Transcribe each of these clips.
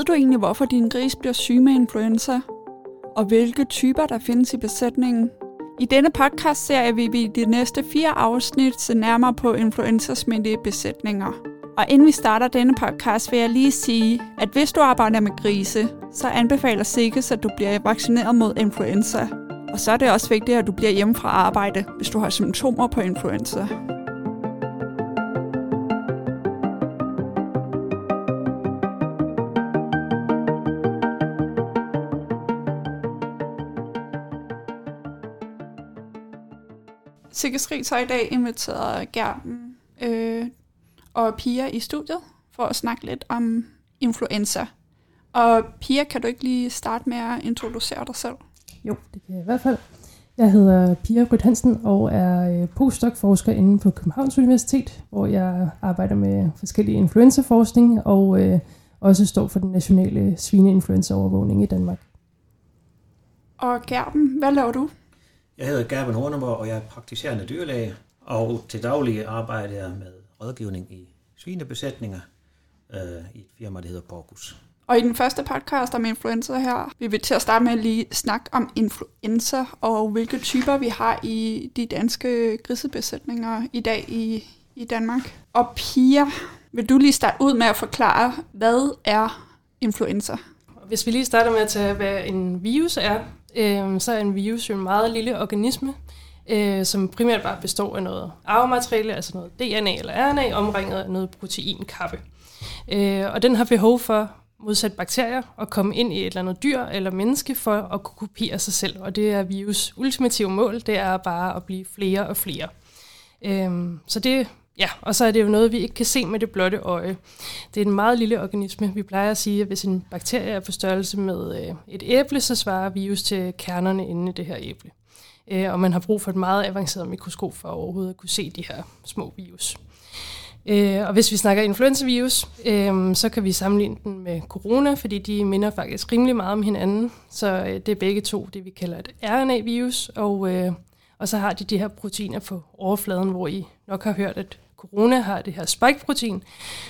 Ved du egentlig, hvorfor din gris bliver syg med influenza? Og hvilke typer der findes i besætningen? I denne podcast ser vi i de næste fire afsnit se nærmere på influenzasmittede besætninger. Og inden vi starter denne podcast, vil jeg lige sige, at hvis du arbejder med grise, så anbefaler Sikkes, at du bliver vaccineret mod influenza. Og så er det også vigtigt, at du bliver hjemme fra arbejde, hvis du har symptomer på influenza. Sikkes Rig har i dag inviteret Gerben øh, og Pia i studiet for at snakke lidt om influenza. Og Pia, kan du ikke lige starte med at introducere dig selv? Jo, det kan jeg i hvert fald. Jeg hedder Pia Rødt Hansen og er øh, postdoc-forsker inden på Københavns Universitet, hvor jeg arbejder med forskellige influenzaforskning og øh, også står for den nationale svineinfluenzaovervågning i Danmark. Og Gerben, hvad laver du? Jeg hedder Gerben Horneborg, og jeg er praktiserende dyrlæge, og til daglig arbejder jeg med rådgivning i svinebesætninger øh, i et firma, der hedder Borgus. Og i den første podcast om influenza her, vi vil til at starte med at lige snakke om influenza og hvilke typer vi har i de danske grisebesætninger i dag i, i Danmark. Og Pia, vil du lige starte ud med at forklare, hvad er influenza? Hvis vi lige starter med at tage, hvad en virus er, øh, så er en virus jo en meget lille organisme, øh, som primært bare består af noget arvemateriale, altså noget DNA eller RNA, omringet af noget proteinkappe. Øh, og den har behov for, modsat bakterier, at komme ind i et eller andet dyr eller menneske for at kunne kopiere sig selv. Og det er virus ultimative mål, det er bare at blive flere og flere. Øh, så det Ja, og så er det jo noget, vi ikke kan se med det blotte øje. Det er en meget lille organisme. Vi plejer at sige, at hvis en bakterie er på størrelse med øh, et æble, så svarer virus til kernerne inde i det her æble. Øh, og man har brug for et meget avanceret mikroskop for overhovedet at kunne se de her små virus. Øh, og hvis vi snakker influenzavirus, øh, så kan vi sammenligne den med corona, fordi de minder faktisk rimelig meget om hinanden. Så det er begge to det, vi kalder et RNA-virus, og, og så har de de her proteiner på overfladen, hvor I nok har hørt, at corona har det her spike-protein,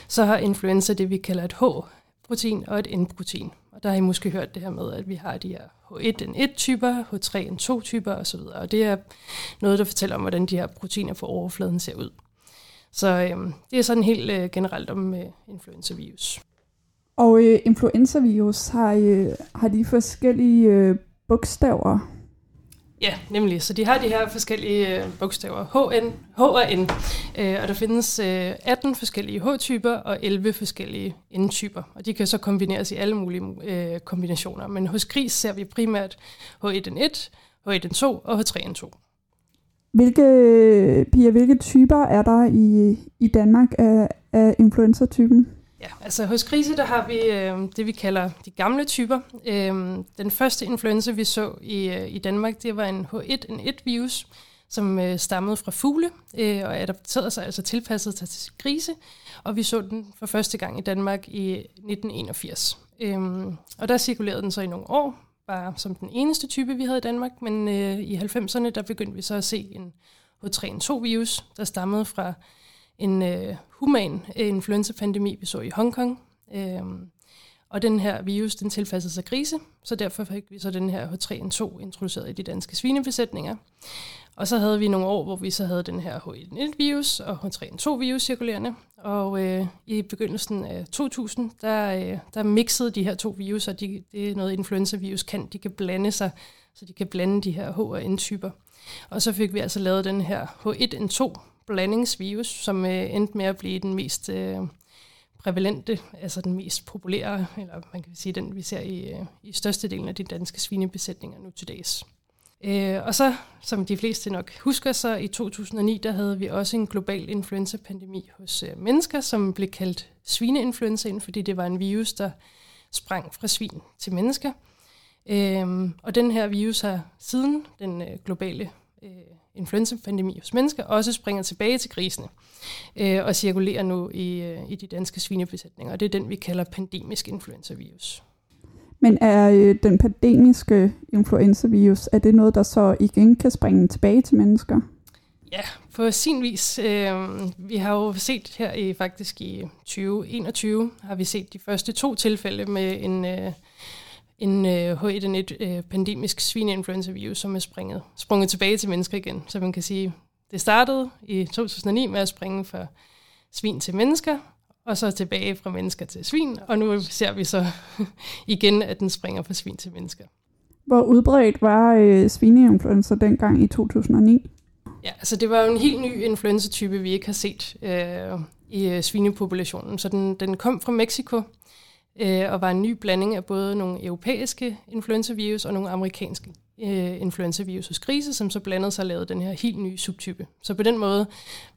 så har influenza det, vi kalder et H-protein og et N-protein. Og der har I måske hørt det her med, at vi har de her H1N1-typer, H3N2-typer osv. Og det er noget, der fortæller om, hvordan de her proteiner på overfladen ser ud. Så øhm, det er sådan helt øh, generelt om øh, influenza-virus. Og øh, influenza-virus har, øh, har de forskellige øh, bogstaver Ja, nemlig. Så de har de her forskellige øh, bogstaver, HN, H og N. Øh, og der findes øh, 18 forskellige H-typer og 11 forskellige N-typer. Og de kan så kombineres i alle mulige øh, kombinationer. Men hos gris ser vi primært H1N1, H1N2 og H3N2. Hvilke, Pia, hvilke typer er der i, i Danmark af, af influenza-typen? Ja, altså hos grise, der har vi øh, det, vi kalder de gamle typer. Øh, den første influenza, vi så i, øh, i Danmark, det var en H1N1-virus, som øh, stammede fra fugle øh, og adapterede sig, altså tilpasset sig til grise. Og vi så den for første gang i Danmark i 1981. Øh, og der cirkulerede den så i nogle år, bare som den eneste type, vi havde i Danmark. Men øh, i 90'erne, der begyndte vi så at se en H3N2-virus, der stammede fra en øh, human øh, influenza-pandemi, vi så i Hongkong. Øhm, og den her virus, den tilpassede sig grise, så derfor fik vi så den her H3N2 introduceret i de danske svinebesætninger. Og så havde vi nogle år, hvor vi så havde den her H1N1-virus og H3N2-virus cirkulerende. Og øh, i begyndelsen af 2000, der, øh, der mixede de her to virus, og de, det er noget influenza-virus kan. De kan blande sig, så de kan blande de her H- og N-typer. Og så fik vi altså lavet den her H1N2 blandingsvirus, som øh, endte med at blive den mest øh, prævalente, altså den mest populære, eller man kan sige den, vi ser i, øh, i størstedelen af de danske svinebesætninger nu til dags. Øh, og så, som de fleste nok husker, så i 2009, der havde vi også en global influenza-pandemi hos øh, mennesker, som blev kaldt svineinfluenzaen, fordi det var en virus, der sprang fra svin til mennesker. Øhm, og den her virus har siden den øh, globale øh, influenza-pandemi hos mennesker også springer tilbage til grisene øh, og cirkulerer nu i, øh, i de danske svinebesætninger. Og det er den, vi kalder pandemisk influenza-virus. Men er øh, den pandemiske influenza-virus, er det noget, der så igen kan springe tilbage til mennesker? Ja, på sin vis. Øh, vi har jo set her i faktisk i 2021, har vi set de første to tilfælde med en, øh, en øh, H1N1 øh, pandemisk svineinfluenza-virus, som er springet, sprunget tilbage til mennesker igen. Så man kan sige, det startede i 2009 med at springe fra svin til mennesker, og så tilbage fra mennesker til svin, og nu ser vi så igen, at den springer fra svin til mennesker. Hvor udbredt var øh, svineinfluenza dengang i 2009? Ja, altså det var jo en helt ny influenzatype, vi ikke har set øh, i øh, svinepopulationen. Så den, den kom fra Mexico øh, og var en ny blanding af både nogle europæiske influenzavirus og nogle amerikanske øh, influenzavirus hos grise, som så blandede sig og lavede den her helt nye subtype. Så på den måde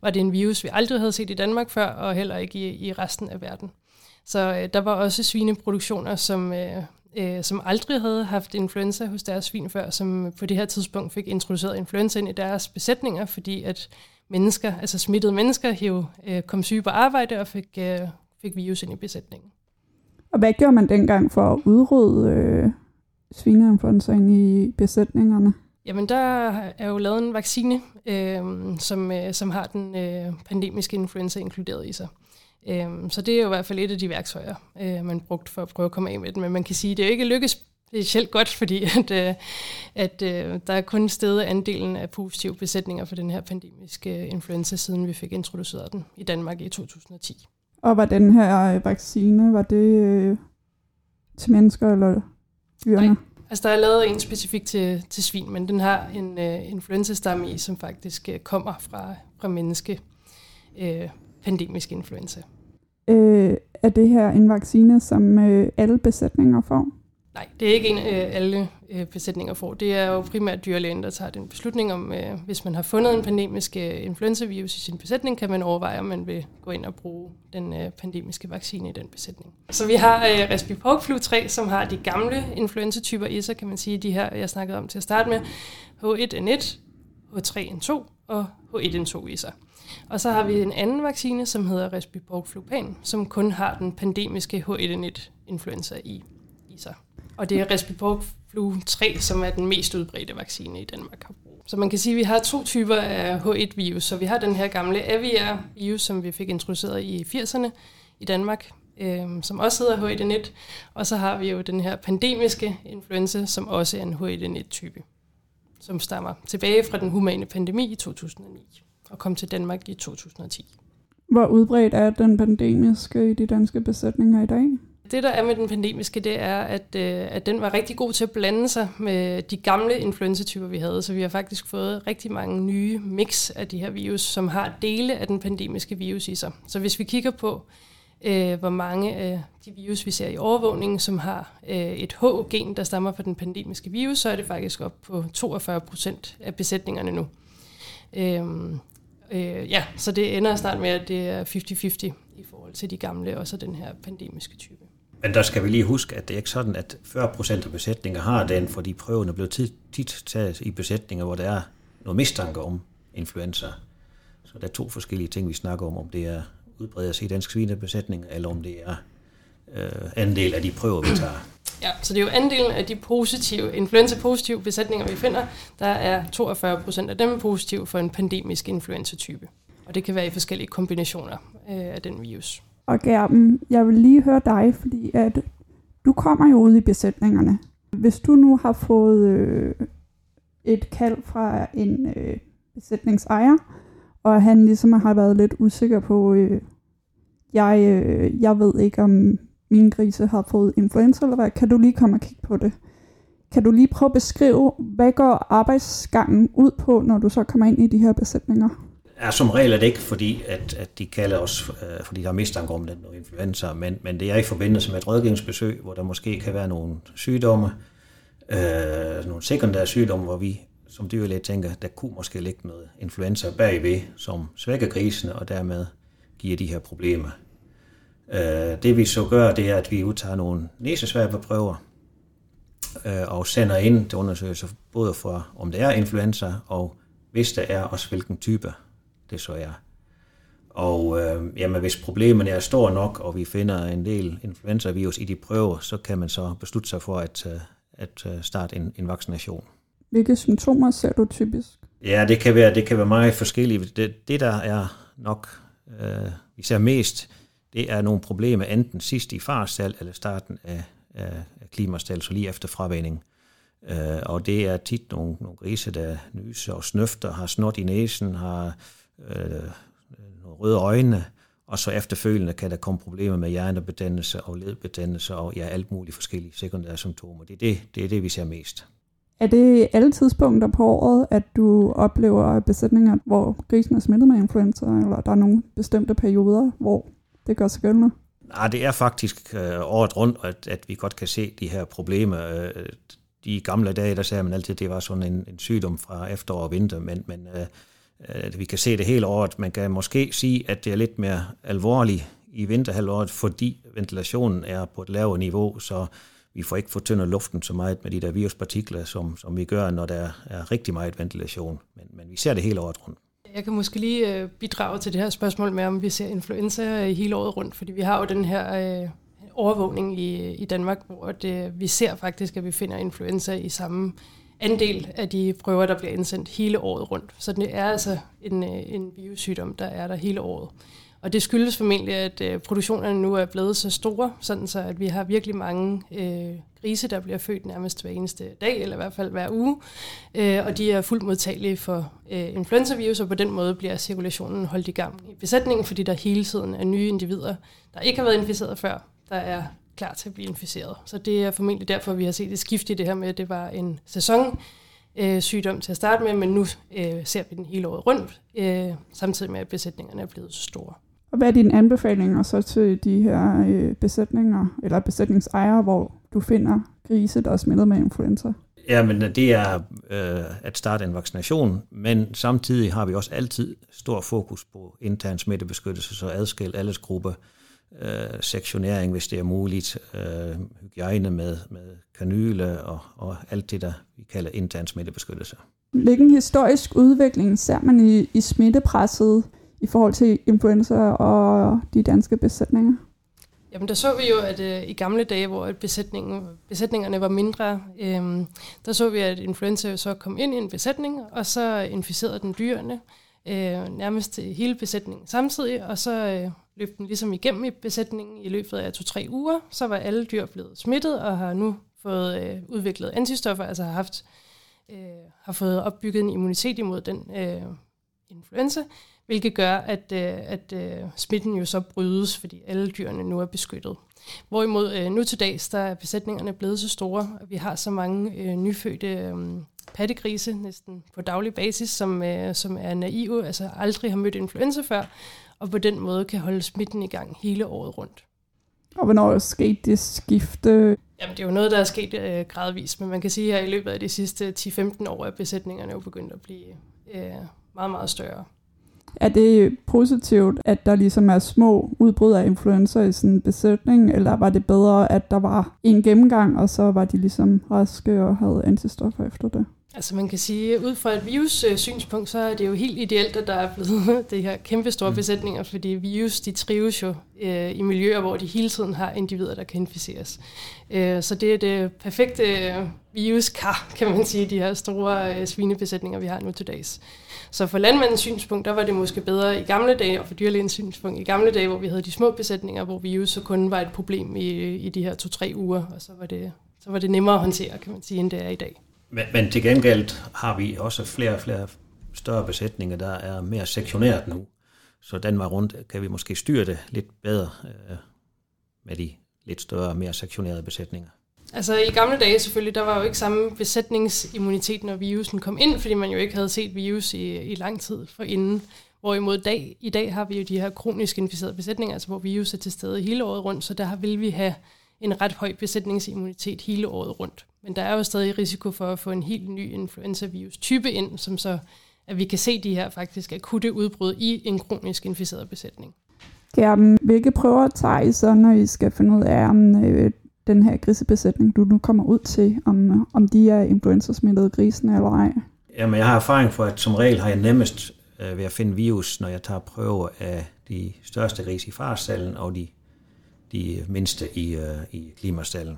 var det en virus, vi aldrig havde set i Danmark før, og heller ikke i, i resten af verden. Så øh, der var også svineproduktioner, som, øh, øh, som aldrig havde haft influenza hos deres svin før, som på det her tidspunkt fik introduceret influenza ind i deres besætninger, fordi at mennesker, altså smittede mennesker, jo øh, kom syge på arbejde og fik, øh, fik virus ind i besætningen. Og hvad gjorde man dengang for at udrydde øh, svineinfluenzaen i besætningerne? Jamen, der er jo lavet en vaccine, øh, som, øh, som har den øh, pandemiske influenza inkluderet i sig. Øh, så det er jo i hvert fald et af de værktøjer, øh, man brugt for at prøve at komme af med den. Men man kan sige, at det er ikke lykkes specielt godt, fordi at, øh, at øh, der er kun steget andelen af positive besætninger for den her pandemiske øh, influenza, siden vi fik introduceret den i Danmark i 2010. Og var den her vaccine, var det øh, til mennesker eller dyrene? Nej, altså der er lavet en specifik til, til svin, men den har en øh, influenzastamme i, som faktisk øh, kommer fra, fra menneske øh, pandemisk influenza. Øh, er det her en vaccine, som øh, alle besætninger får? Nej, det er ikke en, øh, alle øh, besætninger får. Det er jo primært dyrlægen, der tager den beslutning om, øh, hvis man har fundet en pandemisk øh, influenzavirus i sin besætning, kan man overveje, om man vil gå ind og bruge den øh, pandemiske vaccine i den besætning. Så vi har øh, Flu 3, som har de gamle influenzatyper i sig, kan man sige, de her, jeg snakkede om til at starte med, H1N1, H3N2 og H1N2 i sig. Og så har vi en anden vaccine, som hedder Respipork Flupan, som kun har den pandemiske H1N1 influenza i, i sig. Og det er Respipork Flu 3, som er den mest udbredte vaccine i Danmark har brug. Så man kan sige, at vi har to typer af H1-virus. Så vi har den her gamle Aviar-virus, som vi fik introduceret i 80'erne i Danmark, øh, som også hedder H1N1. Og så har vi jo den her pandemiske influenza, som også er en H1N1-type, som stammer tilbage fra den humane pandemi i 2009 og kom til Danmark i 2010. Hvor udbredt er den pandemiske i de danske besætninger i dag? Det, der er med den pandemiske, det er, at, øh, at den var rigtig god til at blande sig med de gamle influenzatyper, vi havde. Så vi har faktisk fået rigtig mange nye mix af de her virus, som har dele af den pandemiske virus i sig. Så hvis vi kigger på, øh, hvor mange af de virus, vi ser i overvågningen, som har øh, et H-gen, der stammer fra den pandemiske virus, så er det faktisk op på 42 procent af besætningerne nu. Øhm, øh, ja, så det ender snart med, at det er 50-50 i forhold til de gamle, og så den her pandemiske type. Men der skal vi lige huske, at det er ikke sådan, at 40 procent af besætninger har den, fordi prøverne blev tit, tit taget i besætninger, hvor der er noget mistanke om influenza. Så der er to forskellige ting, vi snakker om, om det er udbredt i dansk svinebesætning, eller om det er øh, andel af de prøver, vi tager. Ja, så det er jo andelen af de positive, influenza-positive besætninger, vi finder. Der er 42 procent af dem positive for en pandemisk influenza-type. Og det kan være i forskellige kombinationer øh, af den virus. Og Gerben, jeg vil lige høre dig, fordi at du kommer jo ud i besætningerne. Hvis du nu har fået øh, et kald fra en øh, besætningsejer, og han ligesom har været lidt usikker på, øh, jeg, øh, jeg ved ikke om mine grise har fået influenza eller hvad, kan du lige komme og kigge på det? Kan du lige prøve at beskrive, hvad går arbejdsgangen ud på, når du så kommer ind i de her besætninger? Er som regel er det ikke, fordi at, at de kalder os, øh, fordi der er mistanke om den og influenza, men, men det er i forbindelse med et rådgivningsbesøg, hvor der måske kan være nogle sygdomme, øh, nogle sekundære sygdomme, hvor vi som dyrlæge tænker, der kunne måske ligge noget influenza bagved, som svækker grisene, og dermed giver de her problemer. Øh, det vi så gør, det er, at vi udtager nogle næsesværpeprøver, øh, og sender ind til undersøgelser, både for om det er influenza, og hvis der er også hvilken type det så er. Og øh, jamen, hvis problemerne er store nok, og vi finder en del influenza-virus i de prøver, så kan man så beslutte sig for at, øh, at øh, starte en, en vaccination. Hvilke symptomer ser du typisk? Ja, det kan være, det kan være meget forskelligt. Det, det der er nok øh, især mest, det er nogle problemer enten sidst i farstal eller starten af, af, af klimastal, så lige efter fravænding. Øh, og det er tit nogle, nogle grise, der nyser og snøfter, har snot i næsen, har øh, nogle røde øjne, og så efterfølgende kan der komme problemer med hjernebetændelse og ledbetændelse og ja, alt muligt forskellige sekundære symptomer. Det er det, det er det, vi ser mest. Er det alle tidspunkter på året, at du oplever besætninger, hvor grisen er smittet med influenza, eller der er nogle bestemte perioder, hvor det gør sig gældende? Nej, det er faktisk øh, året rundt, at, at vi godt kan se de her problemer. Øh, de gamle dage, der sagde man altid, at det var sådan en, en sygdom fra efterår og vinter, men, men øh, øh, vi kan se det hele året. Man kan måske sige, at det er lidt mere alvorligt i vinterhalvåret, fordi ventilationen er på et lavere niveau, så vi får ikke fortyndet luften så meget med de der viruspartikler, som, som vi gør, når der er rigtig meget ventilation. Men, men vi ser det hele året rundt. Jeg kan måske lige øh, bidrage til det her spørgsmål med, om vi ser influenza hele året rundt, fordi vi har jo den her øh, overvågning i, i Danmark, hvor det, vi ser faktisk, at vi finder influenza i samme andel af de prøver, der bliver indsendt hele året rundt. Så det er altså en, øh, en biosygdom, der er der hele året. Og det skyldes formentlig, at øh, produktionerne nu er blevet så store, sådan så at vi har virkelig mange øh, grise, der bliver født nærmest hver eneste dag, eller i hvert fald hver uge. Øh, og de er fuldt modtagelige for øh, influenzavirus, og på den måde bliver cirkulationen holdt i gang i besætningen, fordi der hele tiden er nye individer, der ikke har været inficeret før, der er klar til at blive inficeret. Så det er formentlig derfor, vi har set et skift i det her med, at det var en sæson øh, sygdom til at starte med, men nu øh, ser vi den hele året rundt, øh, samtidig med, at besætningerne er blevet så store. Og hvad er dine anbefalinger så til de her øh, besætninger, eller besætningsejere, hvor du finder grise, der er smittet med influenza? Ja, men det er øh, at starte en vaccination, men samtidig har vi også altid stor fokus på intern smittebeskyttelse, så adskil alles gruppe, øh, sektionering, hvis det er muligt, øh, hygiejne med, med kanyle og, og alt det, der vi kalder intern smittebeskyttelse. Hvilken historisk udvikling ser man i, i smittepresset i forhold til influenza og de danske besætninger? Jamen der så vi jo, at øh, i gamle dage, hvor besætningen, besætningerne var mindre, øh, der så vi, at influenza så kom ind i en besætning, og så inficerede den dyrene, øh, nærmest hele besætningen samtidig, og så øh, løb den ligesom igennem i besætningen i løbet af to-tre uger. Så var alle dyr blevet smittet og har nu fået øh, udviklet antistoffer, altså har haft øh, har fået opbygget en immunitet imod den øh, influenza, hvilket gør, at, øh, at øh, smitten jo så brydes, fordi alle dyrene nu er beskyttet. Hvorimod øh, nu til dags, der er besætningerne blevet så store, og vi har så mange øh, nyfødte øh, pattegrise næsten på daglig basis, som, øh, som er naive, altså aldrig har mødt influenza før, og på den måde kan holde smitten i gang hele året rundt. Og hvornår er sket det skifte? Jamen, det er jo noget, der er sket øh, gradvist, men man kan sige, at i løbet af de sidste 10-15 år er besætningerne jo begyndt at blive øh, meget, meget større. Er det positivt, at der ligesom er små udbrud af influenza i sådan en besætning, eller var det bedre, at der var en gennemgang, og så var de ligesom raske og havde antistoffer efter det? Altså man kan sige, at ud fra et virus-synspunkt, så er det jo helt ideelt, at der er blevet det her kæmpe store mm. besætninger, fordi virus, de trives jo øh, i miljøer, hvor de hele tiden har individer, der kan inficeres. Øh, så det er det perfekte viruskar, kan man sige, de her store øh, svinebesætninger, vi har nu til dags. Så for landmandens synspunkt, der var det måske bedre i gamle dage, og for dyrlægens synspunkt i gamle dage, hvor vi havde de små besætninger, hvor virus så kun var et problem i, i de her to-tre uger, og så var, det, så var det nemmere at håndtere, kan man sige, end det er i dag. Men, men til gengæld har vi også flere og flere større besætninger, der er mere sektioneret nu. Så den vej rundt kan vi måske styre det lidt bedre øh, med de lidt større, mere sektionerede besætninger. Altså i gamle dage selvfølgelig, der var jo ikke samme besætningsimmunitet, når virusen kom ind, fordi man jo ikke havde set virus i, i lang tid for inden. Hvorimod dag, i dag har vi jo de her kronisk inficerede besætninger, altså hvor virus er til stede hele året rundt, så der vil vi have en ret høj besætningsimmunitet hele året rundt. Men der er jo stadig risiko for at få en helt ny influenza-virus type ind, som så at vi kan se de her faktisk akutte udbrud i en kronisk inficeret besætning. Gerben, hvilke prøver tager I så, når I skal finde ud af, om øh, den her grisebesætning, du nu kommer ud til, om, om de er influenza-smittede grisene eller ej? Jamen, jeg har erfaring for, at som regel har jeg nemmest øh, ved at finde virus, når jeg tager prøver af de største grise i farstallen og de, de mindste i, øh, i klimastallen.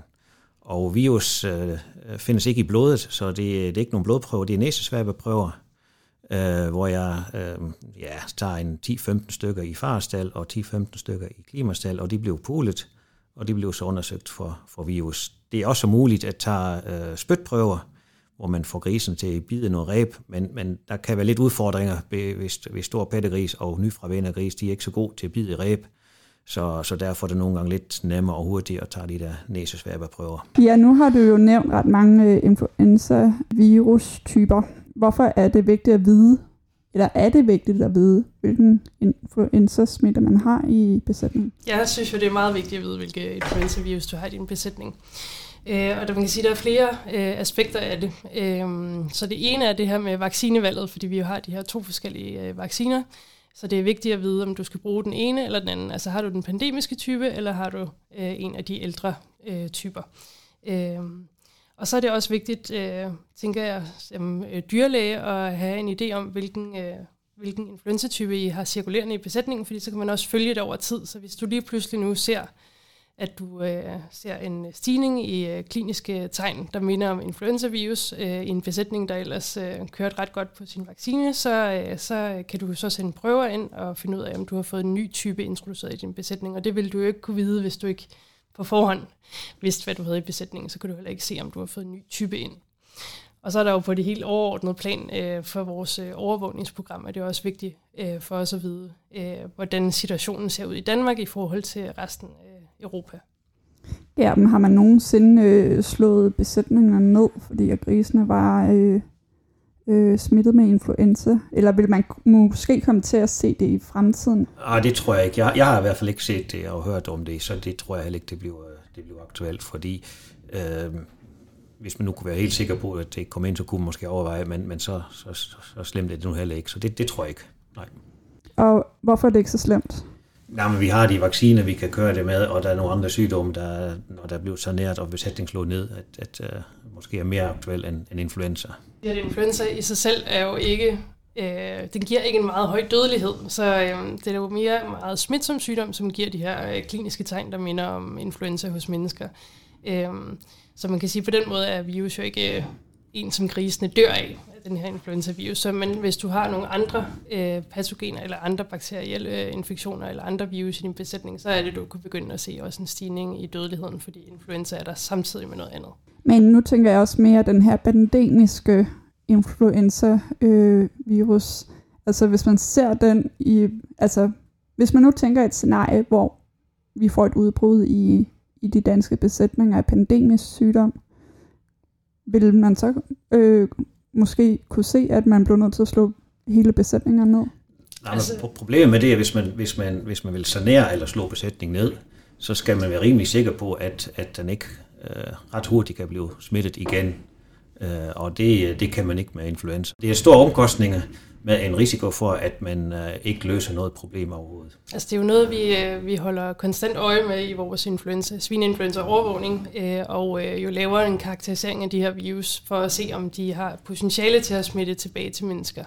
Og virus øh, findes ikke i blodet, så det, det er ikke nogen blodprøver, det er næsesvabeprøver. øh, hvor jeg øh, ja, tager en 10-15 stykker i farstal og 10-15 stykker i klimastal, og de blev pulet, og de blev så undersøgt for, for virus. Det er også muligt at tage øh, spytprøver, hvor man får grisen til at bide noget ræb, men, men der kan være lidt udfordringer hvis, hvis stor pattegris og nyfravænder gris, de er ikke så gode til at bide ræb, så, så derfor er det nogle gange lidt nemmere og hurtigere at tage de der næsesværbeprøver. Ja, nu har du jo nævnt ret mange øh, influenza-virus-typer. Hvorfor er det vigtigt at vide, eller er det vigtigt at vide, hvilken influenza-smitte man har i besætningen? Jeg synes jo, det er meget vigtigt at vide, hvilke influenza-virus du har i din besætning. Øh, og der man kan sige, der er flere øh, aspekter af det. Øh, så det ene er det her med vaccinevalget, fordi vi jo har de her to forskellige øh, vacciner. Så det er vigtigt at vide, om du skal bruge den ene eller den anden. Altså har du den pandemiske type, eller har du øh, en af de ældre øh, typer. Øh, og så er det også vigtigt, øh, tænker jeg, som øh, dyrlæge, at have en idé om, hvilken, øh, hvilken influenzatype I har cirkulerende i besætningen, fordi så kan man også følge det over tid. Så hvis du lige pludselig nu ser at du øh, ser en stigning i øh, kliniske tegn, der minder om influenzavirus øh, i en besætning, der ellers øh, kørte ret godt på sin vaccine, så, øh, så øh, kan du så sende prøver ind og finde ud af, om du har fået en ny type introduceret i din besætning. Og det vil du jo ikke kunne vide, hvis du ikke på forhånd vidste, hvad du havde i besætningen. Så kan du heller ikke se, om du har fået en ny type ind. Og så er der jo på det helt overordnede plan øh, for vores øh, overvågningsprogram, at det er også vigtigt øh, for os at vide, øh, hvordan situationen ser ud i Danmark i forhold til resten af Europa. Ja, men har man nogensinde øh, slået besætningerne ned, fordi at grisene var øh, øh, smittet med influenza? Eller vil man måske komme til at se det i fremtiden? Ah, det tror jeg ikke. Jeg, jeg har i hvert fald ikke set det og hørt om det, så det tror jeg heller ikke, det bliver, det bliver aktuelt, fordi øh, hvis man nu kunne være helt sikker på, at det kom ind, så kunne man måske overveje, men, men så, så, så, så slemt er det nu heller ikke. Så det, det tror jeg ikke. Nej. Og hvorfor er det ikke så slemt? Nej, men vi har de vacciner, vi kan køre det med, og der er nogle andre sygdomme, der, når der bliver saneret og besætning slået ned, at, at uh, måske er mere aktuel end, end influenza. Ja, influenza i sig selv er jo ikke, øh, den giver ikke en meget høj dødelighed, så øh, det er jo mere meget smitsom sygdom, som giver de her øh, kliniske tegn, der minder om influenza hos mennesker. Øh, så man kan sige, at på den måde er virus jo ikke øh, en, som grisene dør af, den her influenza-virus. Så, men hvis du har nogle andre øh, patogener eller andre bakterielle øh, infektioner eller andre virus i din besætning, så er det, du kan begynde at se også en stigning i dødeligheden, fordi influenza er der samtidig med noget andet. Men nu tænker jeg også mere den her pandemiske influenza-virus. Øh, altså hvis man ser den i, altså hvis man nu tænker et scenarie, hvor vi får et udbrud i, i de danske besætninger af pandemisk sygdom, vil man så øh, måske kunne se, at man blev nødt til at slå hele besætningen ned? Nej, altså... Problemet med det er, hvis man, hvis, man, hvis man vil sanere eller slå besætningen ned, så skal man være rimelig sikker på, at, at den ikke øh, ret hurtigt kan blive smittet igen. Øh, og det, øh, det kan man ikke med influenza. Det er store omkostninger, med en risiko for, at man øh, ikke løser noget problem overhovedet. Altså det er jo noget, vi, øh, vi holder konstant øje med i vores influenza, svineinfluenza overvågning, øh, og øh, jo laver en karakterisering af de her virus, for at se, om de har potentiale til at smitte tilbage til mennesker.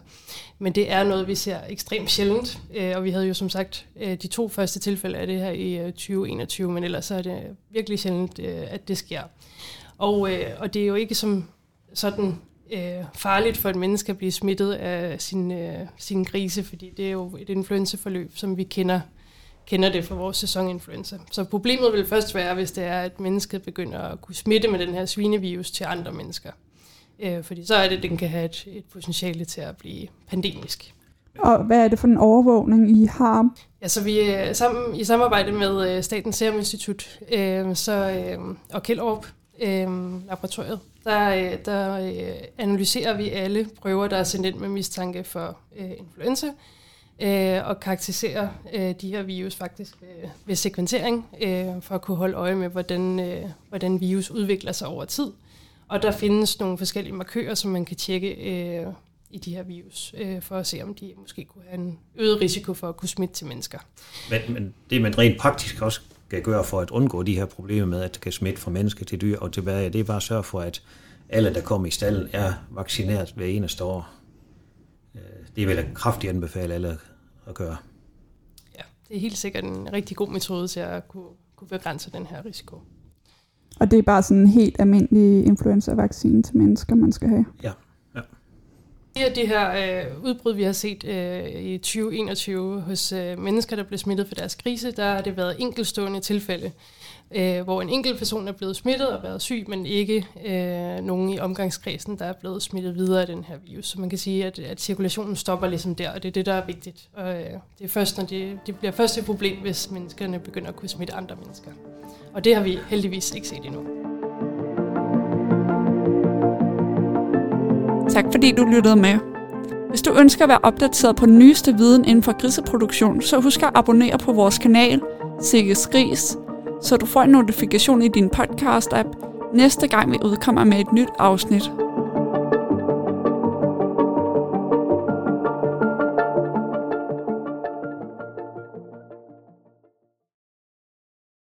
Men det er noget, vi ser ekstremt sjældent, øh, og vi havde jo som sagt øh, de to første tilfælde af det her i øh, 2021, men ellers så er det virkelig sjældent, øh, at det sker. Og, øh, og det er jo ikke som sådan øh, farligt for et menneske at blive smittet af sin, øh, sin grise, fordi det er jo et influenzaforløb, som vi kender, kender det fra vores sæsoninfluenza. Så problemet vil først være, hvis det er, at mennesket begynder at kunne smitte med den her svinevirus til andre mennesker. Øh, fordi så er det, at den kan have et, et potentiale til at blive pandemisk. Og hvad er det for en overvågning, I har? Ja, så vi er sammen, i samarbejde med øh, Statens Serum Institut øh, så, øh, og Kjellrup øh, Laboratoriet, der, øh, der øh, analyserer vi alle prøver, der er sendt ind med mistanke for øh, influenza, øh, og karakteriserer øh, de her virus faktisk ved, ved sekventering, øh, for at kunne holde øje med, hvordan, øh, hvordan virus udvikler sig over tid. Og der findes nogle forskellige markører, som man kan tjekke øh, i de her virus, øh, for at se, om de måske kunne have en øget risiko for at kunne smitte til mennesker. Men, men det man rent praktisk også skal gøre for at undgå de her problemer med, at det kan smitte fra menneske til dyr og tilbage, det er bare at sørge for, at alle, der kommer i stallen, er vaccineret hver eneste år. Øh, det vil jeg kraftigt anbefale alle at gøre. Ja, det er helt sikkert en rigtig god metode til at kunne, kunne begrænse den her risiko. Og det er bare sådan en helt almindelig influenza-vaccine til mennesker, man skal have? Ja ja. af de her øh, udbrud, vi har set øh, i 2021 hos øh, mennesker, der blev smittet for deres krise, der har det været enkeltstående tilfælde, øh, hvor en enkelt person er blevet smittet og været syg, men ikke øh, nogen i omgangskredsen, der er blevet smittet videre af den her virus. Så man kan sige, at, at cirkulationen stopper ligesom der, og det er det, der er vigtigt. Og øh, det, er først, når det, det bliver først et problem, hvis menneskerne begynder at kunne smitte andre mennesker. Og det har vi heldigvis ikke set endnu. Tak fordi du lyttede med. Hvis du ønsker at være opdateret på den nyeste viden inden for griseproduktion, så husk at abonnere på vores kanal, Sikkes Gris, så du får en notifikation i din podcast-app næste gang vi udkommer med et nyt afsnit.